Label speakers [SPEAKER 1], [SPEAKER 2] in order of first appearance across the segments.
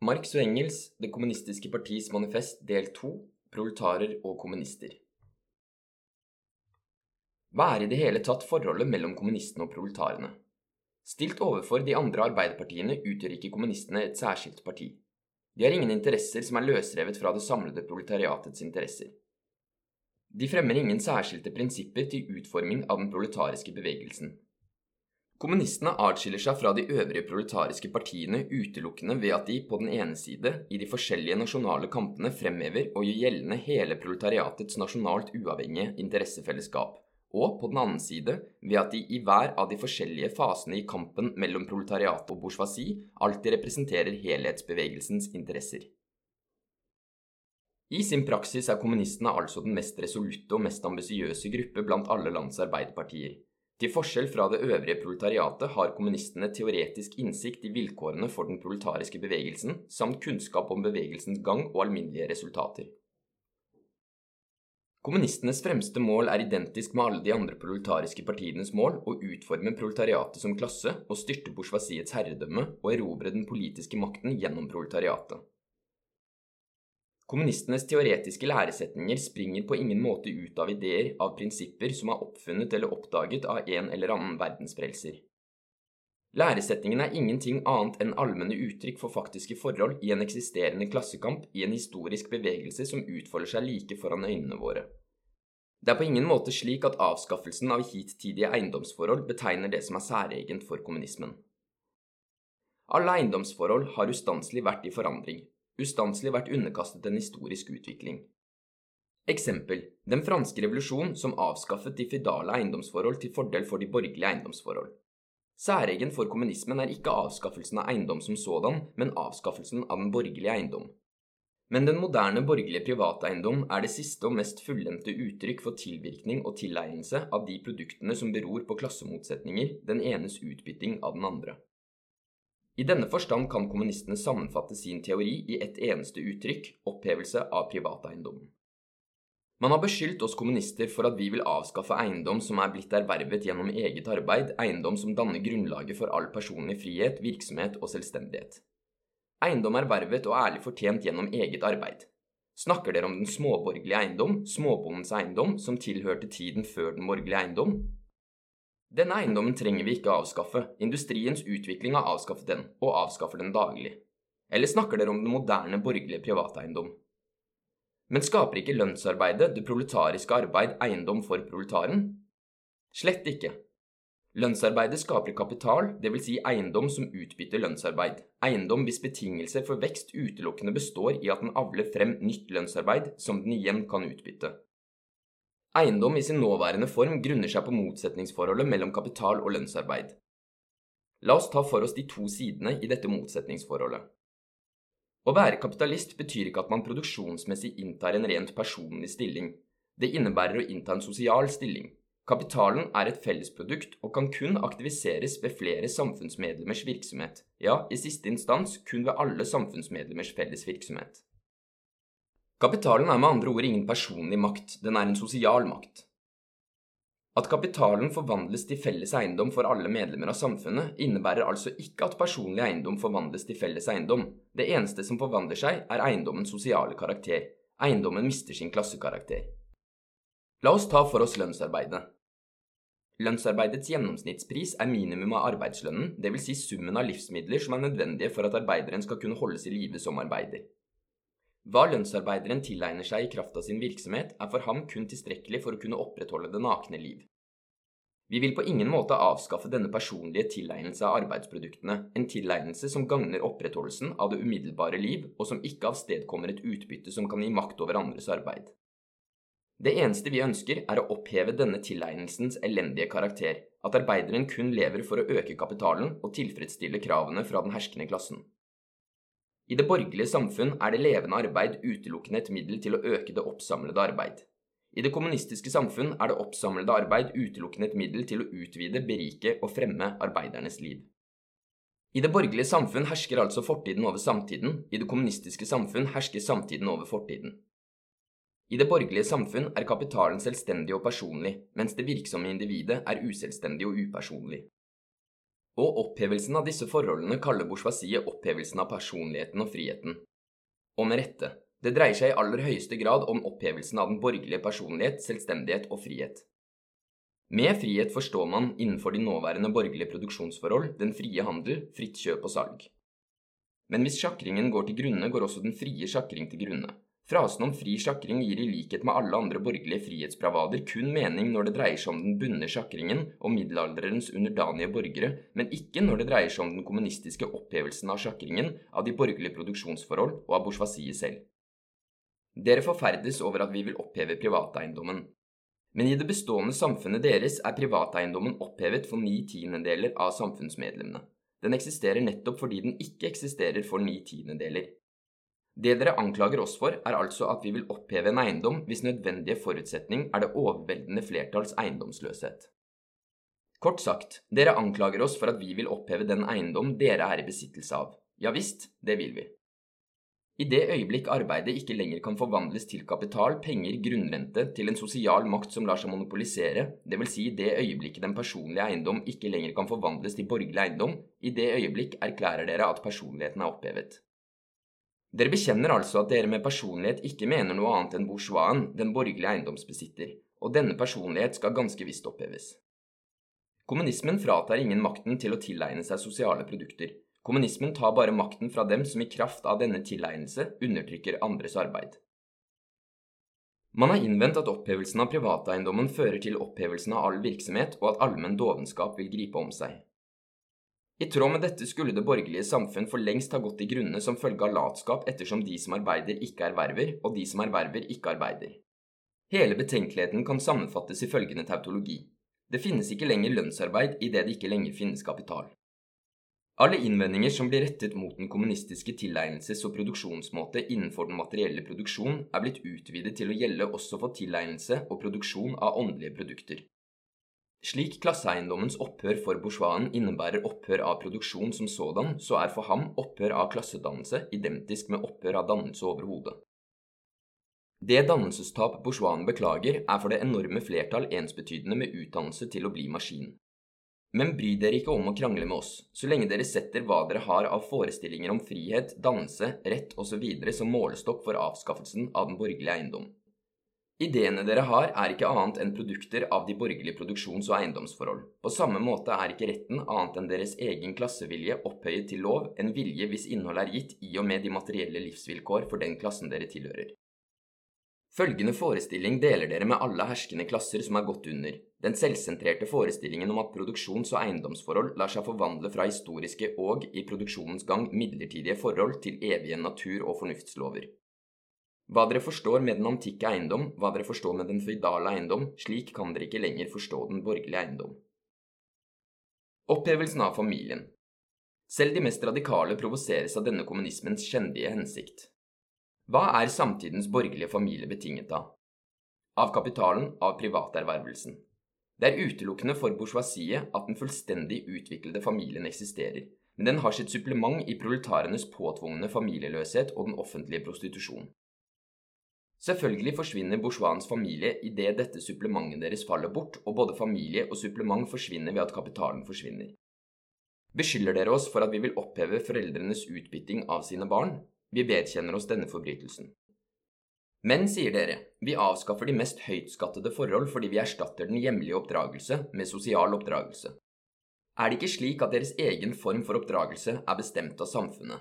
[SPEAKER 1] Marx og Engels, Det kommunistiske partis manifest del 2, proletarer og kommunister. Hva er i det hele tatt forholdet mellom kommunistene og proletarene? Stilt overfor de andre arbeiderpartiene utgjør ikke kommunistene et særskilt parti. De har ingen interesser som er løsrevet fra det samlede proletariatets interesser. De fremmer ingen særskilte prinsipper til utforming av den proletariske bevegelsen. Kommunistene atskiller seg fra de øvrige proletariske partiene utelukkende ved at de på den ene side i de forskjellige nasjonale kampene fremhever og gjør gjeldende hele proletariatets nasjonalt uavhengige interessefellesskap, og på den annen side ved at de i hver av de forskjellige fasene i kampen mellom proletariat og bourgeoisie alltid representerer helhetsbevegelsens interesser. I sin praksis er kommunistene altså den mest resolutte og mest ambisiøse gruppe blant alle lands arbeiderpartier. Til forskjell fra det øvrige proletariatet har kommunistene teoretisk innsikt i vilkårene for den proletariske bevegelsen, samt kunnskap om bevegelsens gang og alminnelige resultater. Kommunistenes fremste mål er identisk med alle de andre proletariske partienes mål å utforme proletariatet som klasse og styrte bourgeoisiets herredømme og erobre den politiske makten gjennom proletariatet. Kommunistenes teoretiske læresetninger springer på ingen måte ut av ideer av prinsipper som er oppfunnet eller oppdaget av en eller annen verdensfrelser. Læresetningen er ingenting annet enn allmenne uttrykk for faktiske forhold i en eksisterende klassekamp i en historisk bevegelse som utfolder seg like foran øynene våre. Det er på ingen måte slik at avskaffelsen av hittidige eiendomsforhold betegner det som er særegent for kommunismen. Alle eiendomsforhold har ustanselig vært i forandring, ustanselig vært underkastet en historisk utvikling. Eksempel den franske revolusjon som avskaffet de fidale eiendomsforhold til fordel for de borgerlige eiendomsforhold. Særegen for kommunismen er ikke avskaffelsen av eiendom som sådan, men avskaffelsen av den borgerlige eiendom. Men den moderne borgerlige privateiendom er det siste og mest fullendte uttrykk for tilvirkning og tilegnelse av de produktene som beror på klassemotsetninger, den enes utbytting av den andre. I denne forstand kan kommunistene sammenfatte sin teori i ett eneste uttrykk opphevelse av privateiendommen. Man har beskyldt oss kommunister for at vi vil avskaffe eiendom som er blitt ervervet gjennom eget arbeid, eiendom som danner grunnlaget for all personlig frihet, virksomhet og selvstendighet. Eiendom er vervet og ærlig fortjent gjennom eget arbeid. Snakker dere om den småborgerlige eiendom, småbondens eiendom, som tilhørte tiden før den borgerlige eiendom, denne eiendommen trenger vi ikke avskaffe, industriens utvikling har avskaffet den, og avskaffer den daglig. Eller snakker dere om den moderne borgerlige privateiendom? Men skaper ikke lønnsarbeidet, det proletariske arbeid, eiendom for proletaren? Slett ikke. Lønnsarbeidet skaper kapital, dvs. Si eiendom som utbytter lønnsarbeid, eiendom hvis betingelser for vekst utelukkende består i at den avler frem nytt lønnsarbeid som den igjen kan utbytte. Eiendom i sin nåværende form grunner seg på motsetningsforholdet mellom kapital og lønnsarbeid. La oss ta for oss de to sidene i dette motsetningsforholdet. Å være kapitalist betyr ikke at man produksjonsmessig inntar en rent personlig stilling. Det innebærer å innta en sosial stilling. Kapitalen er et fellesprodukt og kan kun aktiviseres ved flere samfunnsmedlemmers virksomhet, ja, i siste instans kun ved alle samfunnsmedlemmers felles virksomhet. Kapitalen er med andre ord ingen personlig makt, den er en sosial makt. At kapitalen forvandles til felles eiendom for alle medlemmer av samfunnet, innebærer altså ikke at personlig eiendom forvandles til felles eiendom. Det eneste som forvandler seg, er eiendommens sosiale karakter. Eiendommen mister sin klassekarakter. La oss ta for oss lønnsarbeidet. Lønnsarbeidets gjennomsnittspris er minimum av arbeidslønnen, dvs. Si summen av livsmidler som er nødvendige for at arbeideren skal kunne holdes i live som arbeider. Hva lønnsarbeideren tilegner seg i kraft av sin virksomhet, er for ham kun tilstrekkelig for å kunne opprettholde det nakne liv. Vi vil på ingen måte avskaffe denne personlige tilegnelse av arbeidsproduktene, en tilegnelse som gagner opprettholdelsen av det umiddelbare liv, og som ikke avstedkommer et utbytte som kan gi makt over andres arbeid. Det eneste vi ønsker, er å oppheve denne tilegnelsens elendige karakter, at arbeideren kun lever for å øke kapitalen og tilfredsstille kravene fra den herskende klassen. I det borgerlige samfunn er det levende arbeid utelukkende et middel til å øke det oppsamlede arbeid. I det kommunistiske samfunn er det oppsamlede arbeid utelukkende et middel til å utvide, berike og fremme arbeidernes liv. I det borgerlige samfunn hersker altså fortiden over samtiden, i det kommunistiske samfunn hersker samtiden over fortiden. I det borgerlige samfunn er kapitalen selvstendig og personlig, mens det virksomme individet er uselvstendig og upersonlig. Og opphevelsen av disse forholdene kaller bourgeoisiet opphevelsen av personligheten og friheten. Og med rette. Det dreier seg i aller høyeste grad om opphevelsen av den borgerlige personlighet, selvstendighet og frihet. Med frihet forstår man innenfor de nåværende borgerlige produksjonsforhold den frie handel, fritt kjøp og salg. Men hvis sjakringen går til grunne, går også den frie sjakring til grunne. Frasen om fri sjakring gir i likhet med alle andre borgerlige frihetsbravader kun mening når det dreier seg om den bunne sjakringen og middelalderens underdanige borgere, men ikke når det dreier seg om den kommunistiske opphevelsen av sjakringen av de borgerlige produksjonsforhold og av bourgeoisiet selv. Dere forferdes over at vi vil oppheve privateiendommen. Men i det bestående samfunnet deres er privateiendommen opphevet for ni tiendedeler av samfunnsmedlemmene. Den eksisterer nettopp fordi den ikke eksisterer for ni tiendedeler. Det dere anklager oss for, er altså at vi vil oppheve en eiendom hvis nødvendige forutsetning er det overveldende flertalls eiendomsløshet. Kort sagt, dere anklager oss for at vi vil oppheve den eiendom dere er i besittelse av. Ja visst, det vil vi. I det øyeblikk arbeidet ikke lenger kan forvandles til kapital, penger, grunnrente, til en sosial makt som lar seg monopolisere, dvs. Si det øyeblikket den personlige eiendom ikke lenger kan forvandles til borgerlig eiendom, i det øyeblikk erklærer dere at personligheten er opphevet. Dere bekjenner altså at dere med personlighet ikke mener noe annet enn bourgeoisen, den borgerlige eiendomsbesitter, og denne personlighet skal ganske visst oppheves. Kommunismen fratar ingen makten til å tilegne seg sosiale produkter. Kommunismen tar bare makten fra dem som i kraft av denne tilegnelse undertrykker andres arbeid. Man har innvendt at opphevelsen av privateiendommen fører til opphevelsen av all virksomhet, og at allmenn dovenskap vil gripe om seg. I tråd med dette skulle det borgerlige samfunn for lengst ha gått i grunne som følge av latskap ettersom de som arbeider, ikke erverver, og de som erverver, ikke arbeider. Hele betenkeligheten kan sammenfattes i følgende tautologi. Det finnes ikke lenger lønnsarbeid idet det ikke lenger finnes kapital. Alle innvendinger som blir rettet mot den kommunistiske tilegnelses- og produksjonsmåte innenfor den materielle produksjon, er blitt utvidet til å gjelde også for tilegnelse og produksjon av åndelige produkter. Slik klasseeiendommens opphør for bourgeoisen innebærer opphør av produksjon som sådan, så er for ham opphør av klassedannelse identisk med opphør av dannelse overhodet. Det dannelsestap bourgeoisen beklager, er for det enorme flertall ensbetydende med utdannelse til å bli maskin. Men bry dere ikke om å krangle med oss, så lenge dere setter hva dere har av forestillinger om frihet, dannelse, rett osv. som målestokk for avskaffelsen av den borgerlige eiendom. Ideene dere har, er ikke annet enn produkter av de borgerlige produksjons- og eiendomsforhold. På samme måte er ikke retten annet enn deres egen klassevilje opphøyet til lov, en vilje hvis innhold er gitt i og med de materielle livsvilkår for den klassen dere tilhører. Følgende forestilling deler dere med alle herskende klasser som er gått under, den selvsentrerte forestillingen om at produksjons- og eiendomsforhold lar seg forvandle fra historiske og, i produksjonens gang, midlertidige forhold til evige natur- og fornuftslover. Hva dere forstår med den antikke eiendom, hva dere forstår med den føydale eiendom, slik kan dere ikke lenger forstå den borgerlige eiendom. Opphevelsen av familien Selv de mest radikale provoseres av denne kommunismens kjendige hensikt. Hva er samtidens borgerlige familie betinget av? Av kapitalen, av privatervervelsen. Det er utelukkende for bourgeoisiet at den fullstendig utviklede familien eksisterer, men den har sitt supplement i proletarenes påtvungne familieløshet og den offentlige prostitusjon. Selvfølgelig forsvinner bourgeoisens familie idet dette supplementet deres faller bort, og både familie og supplement forsvinner ved at kapitalen forsvinner. Beskylder dere oss for at vi vil oppheve foreldrenes utbytting av sine barn? Vi vedkjenner oss denne forbrytelsen. Men, sier dere, vi avskaffer de mest høytskattede forhold fordi vi erstatter den hjemlige oppdragelse med sosial oppdragelse. Er det ikke slik at deres egen form for oppdragelse er bestemt av samfunnet,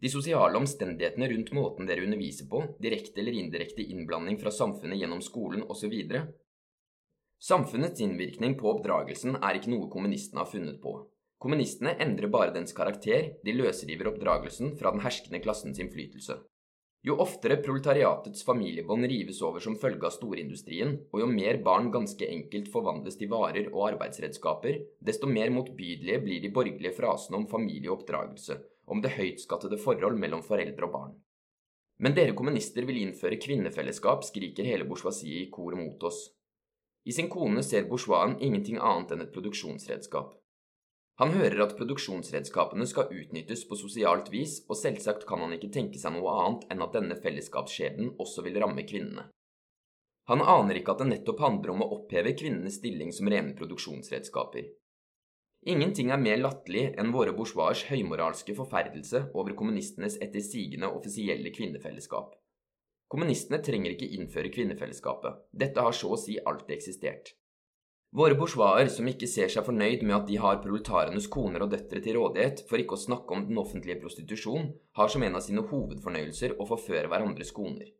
[SPEAKER 1] de sosiale omstendighetene rundt måten dere underviser på, direkte eller indirekte innblanding fra samfunnet gjennom skolen osv. Samfunnets innvirkning på oppdragelsen er ikke noe kommunistene har funnet på. Kommunistene endrer bare dens karakter, de løsriver oppdragelsen fra den herskende klassens innflytelse. Jo oftere proletariatets familiebånd rives over som følge av storindustrien, og jo mer barn ganske enkelt forvandles til varer og arbeidsredskaper, desto mer motbydelige blir de borgerlige frasene om familie og oppdragelse, om det høytskattede forhold mellom foreldre og barn. Men dere kommunister vil innføre kvinnefellesskap, skriker hele bourgeoisiet i kor mot oss. I sin kone ser bourgeoisen ingenting annet enn et produksjonsredskap. Han hører at produksjonsredskapene skal utnyttes på sosialt vis, og selvsagt kan han ikke tenke seg noe annet enn at denne fellesskapsskjebnen også vil ramme kvinnene. Han aner ikke at det nettopp handler om å oppheve kvinnenes stilling som rene produksjonsredskaper. Ingenting er mer latterlig enn våre bourgeois høymoralske forferdelse over kommunistenes etter sigende offisielle kvinnefellesskap. Kommunistene trenger ikke innføre kvinnefellesskapet, dette har så å si alltid eksistert. Våre bourgeoiser som ikke ser seg fornøyd med at de har proletarenes koner og døtre til rådighet, for ikke å snakke om den offentlige prostitusjon, har som en av sine hovedfornøyelser å forføre hverandres koner.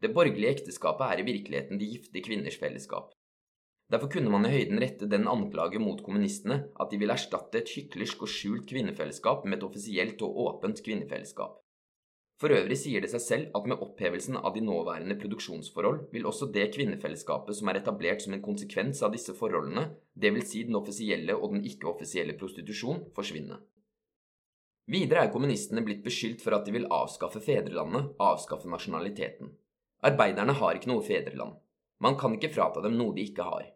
[SPEAKER 1] Det borgerlige ekteskapet er i virkeligheten de gifte kvinners fellesskap. Derfor kunne man i høyden rette den anklage mot kommunistene at de vil erstatte et hyklersk og skjult kvinnefellesskap med et offisielt og åpent kvinnefellesskap. For øvrig sier det seg selv at med opphevelsen av de nåværende produksjonsforhold vil også det kvinnefellesskapet som er etablert som en konsekvens av disse forholdene, dvs. Si den offisielle og den ikke-offisielle prostitusjon, forsvinne. Videre er kommunistene blitt beskyldt for at de vil avskaffe fedrelandet, avskaffe nasjonaliteten. Arbeiderne har ikke noe fedreland. Man kan ikke frata dem noe de ikke har.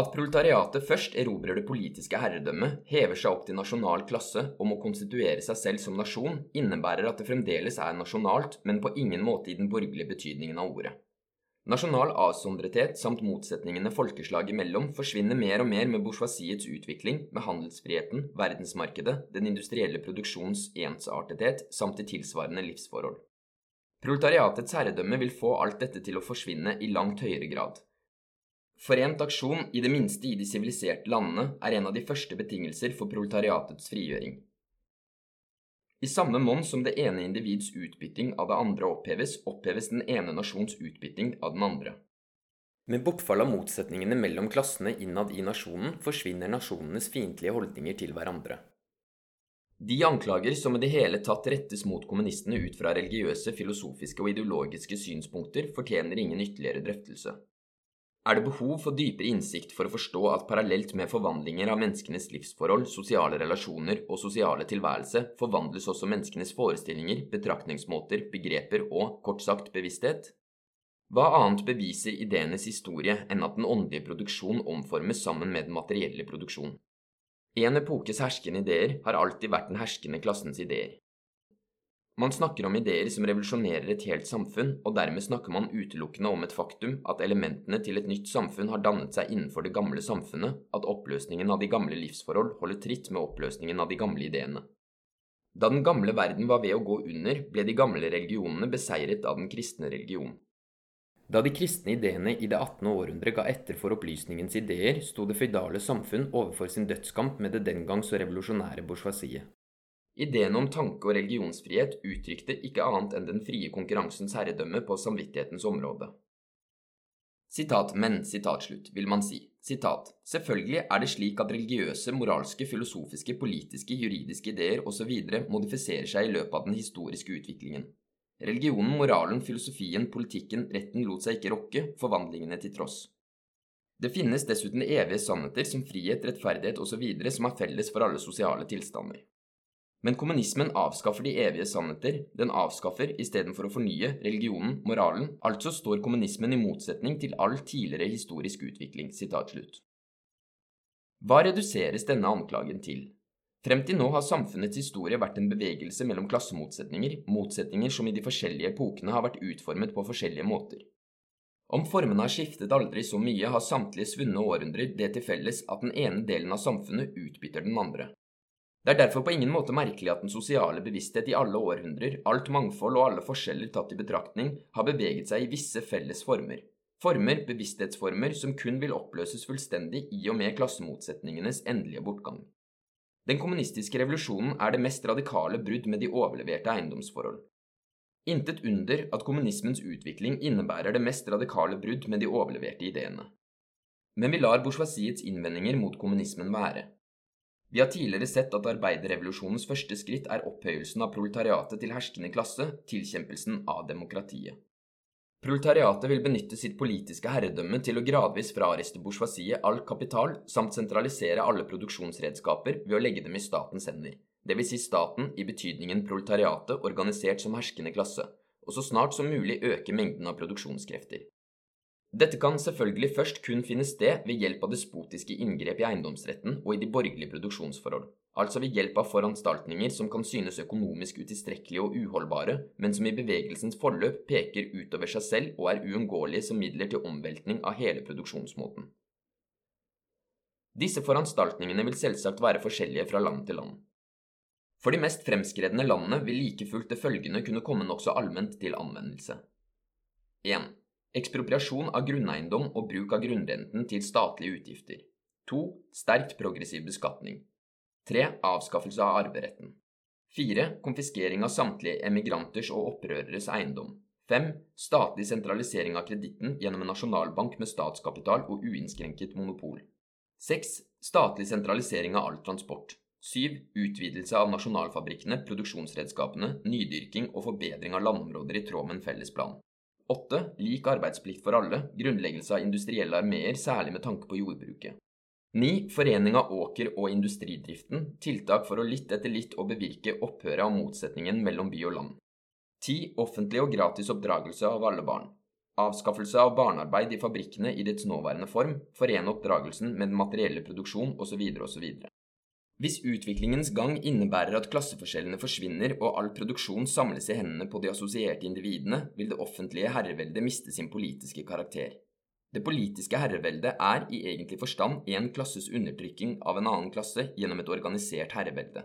[SPEAKER 1] At proletariatet først erobrer det politiske herredømmet, hever seg opp til nasjonal klasse og må konstituere seg selv som nasjon, innebærer at det fremdeles er nasjonalt, men på ingen måte i den borgerlige betydningen av ordet. Nasjonal avsondrethet samt motsetningene folkeslag imellom forsvinner mer og mer med bourgeoisiets utvikling, med handelsfriheten, verdensmarkedet, den industrielle produksjons ensartethet samt de tilsvarende livsforhold. Proletariatets herredømme vil få alt dette til å forsvinne i langt høyere grad. Forent aksjon, i det minste i de siviliserte landene, er en av de første betingelser for proletariatets frigjøring. I samme monn som det ene individs utbytting av det andre oppheves, oppheves den ene nasjons utbytting av den andre. Med bortfall av motsetningene mellom klassene innad i nasjonen forsvinner nasjonenes fiendtlige holdninger til hverandre. De anklager som i det hele tatt rettes mot kommunistene ut fra religiøse, filosofiske og ideologiske synspunkter, fortjener ingen ytterligere drøftelse er det behov for dypere innsikt for å forstå at parallelt med forvandlinger av menneskenes livsforhold, sosiale relasjoner og sosiale tilværelse forvandles også menneskenes forestillinger, betraktningsmåter, begreper og, kort sagt, bevissthet? Hva annet beviser ideenes historie enn at den åndelige produksjon omformes sammen med den materielle produksjon? En epokes herskende ideer har alltid vært den herskende klassens ideer. Man snakker om ideer som revolusjonerer et helt samfunn, og dermed snakker man utelukkende om et faktum at elementene til et nytt samfunn har dannet seg innenfor det gamle samfunnet, at oppløsningen av de gamle livsforhold holder tritt med oppløsningen av de gamle ideene. Da den gamle verden var ved å gå under, ble de gamle religionene beseiret av den kristne religion. Da de kristne ideene i det 18. århundre ga etter for opplysningens ideer, sto det føydale samfunn overfor sin dødskamp med det den gang så revolusjonære bourgeoisiet. Ideen om tanke- og religionsfrihet uttrykte ikke annet enn den frie konkurransens herredømme på samvittighetens område. Sitat, men, sitat slutt, vil man si. Sitat, selvfølgelig er det slik at religiøse, moralske, filosofiske, politiske, juridiske ideer osv. modifiserer seg i løpet av den historiske utviklingen. Religionen, moralen, filosofien, politikken, retten lot seg ikke rokke, forvandlingene til tross. Det finnes dessuten evige sannheter som frihet, rettferdighet osv. som er felles for alle sosiale tilstander. Men kommunismen avskaffer de evige sannheter, den avskaffer istedenfor å fornye religionen, moralen, altså står kommunismen i motsetning til all tidligere historisk utvikling. Hva reduseres denne anklagen til? Frem til nå har samfunnets historie vært en bevegelse mellom klassemotsetninger, motsetninger som i de forskjellige epokene har vært utformet på forskjellige måter. Om formene har skiftet aldri så mye, har samtlige svunne århundrer det til felles at den ene delen av samfunnet utbytter den andre. Det er derfor på ingen måte merkelig at den sosiale bevissthet i alle århundrer, alt mangfold og alle forskjeller tatt i betraktning, har beveget seg i visse felles former. Former, bevissthetsformer, som kun vil oppløses fullstendig i og med klassemotsetningenes endelige bortgang. Den kommunistiske revolusjonen er det mest radikale brudd med de overleverte eiendomsforhold. Intet under at kommunismens utvikling innebærer det mest radikale brudd med de overleverte ideene. Men vi lar bourgeoisiets innvendinger mot kommunismen være. Vi har tidligere sett at arbeiderrevolusjonens første skritt er opphøyelsen av proletariatet til herskende klasse, tilkjempelsen av demokratiet. Proletariatet vil benytte sitt politiske herredømme til å gradvis frariste bourgeoisiet all kapital, samt sentralisere alle produksjonsredskaper ved å legge dem i statens hender, dvs. Si staten i betydningen proletariatet organisert som herskende klasse, og så snart som mulig øke mengden av produksjonskrefter. Dette kan selvfølgelig først kun finne sted ved hjelp av despotiske inngrep i eiendomsretten og i de borgerlige produksjonsforhold, altså ved hjelp av foranstaltninger som kan synes økonomisk utilstrekkelige og uholdbare, men som i bevegelsens forløp peker utover seg selv og er uunngåelige som midler til omveltning av hele produksjonsmåten. Disse foranstaltningene vil selvsagt være forskjellige fra land til land. For de mest fremskredne landene vil like fullt det følgende kunne komme nokså allment til anvendelse. 1. Ekspropriasjon av grunneiendom og bruk av grunnrenten til statlige utgifter. 2. Sterkt progressiv beskatning. 3. Avskaffelse av arveretten. 4. Konfiskering av samtlige emigranters og opprøreres eiendom. 5. Statlig sentralisering av kreditten gjennom en nasjonalbank med statskapital og uinnskrenket monopol. 6. Statlig sentralisering av all transport. 7. Utvidelse av nasjonalfabrikkene, produksjonsredskapene, nydyrking og forbedring av landområder i tråd med en felles. 8. Lik arbeidsplikt for alle. Grunnleggelse av industrielle armeer, særlig med tanke på jordbruket. 9. Forening av åker- og industridriften. Tiltak for å litt etter litt å bevirke opphøret av motsetningen mellom by og land. 10. Offentlig og gratis oppdragelse av alle barn. Avskaffelse av barnearbeid i fabrikkene i dets nåværende form. Forene oppdragelsen med den materielle produksjon osv. osv. Hvis utviklingens gang innebærer at klasseforskjellene forsvinner og all produksjon samles i hendene på de assosierte individene, vil det offentlige herreveldet miste sin politiske karakter. Det politiske herreveldet er i egentlig forstand en klasses undertrykking av en annen klasse gjennom et organisert herrevelde.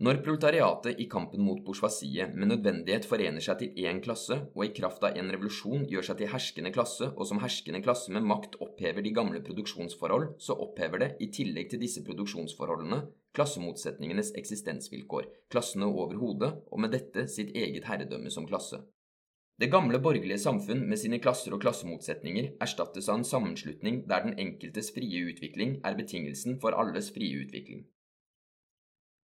[SPEAKER 1] Når proletariatet i kampen mot bourgeoisiet med nødvendighet forener seg til én klasse og i kraft av en revolusjon gjør seg til herskende klasse, og som herskende klasse med makt opphever de gamle produksjonsforhold, så opphever det, i tillegg til disse produksjonsforholdene, klassemotsetningenes eksistensvilkår, klassene over hodet, og med dette sitt eget herredømme som klasse. Det gamle borgerlige samfunn med sine klasser og klassemotsetninger erstattes av en sammenslutning der den enkeltes frie utvikling er betingelsen for alles frie utvikling.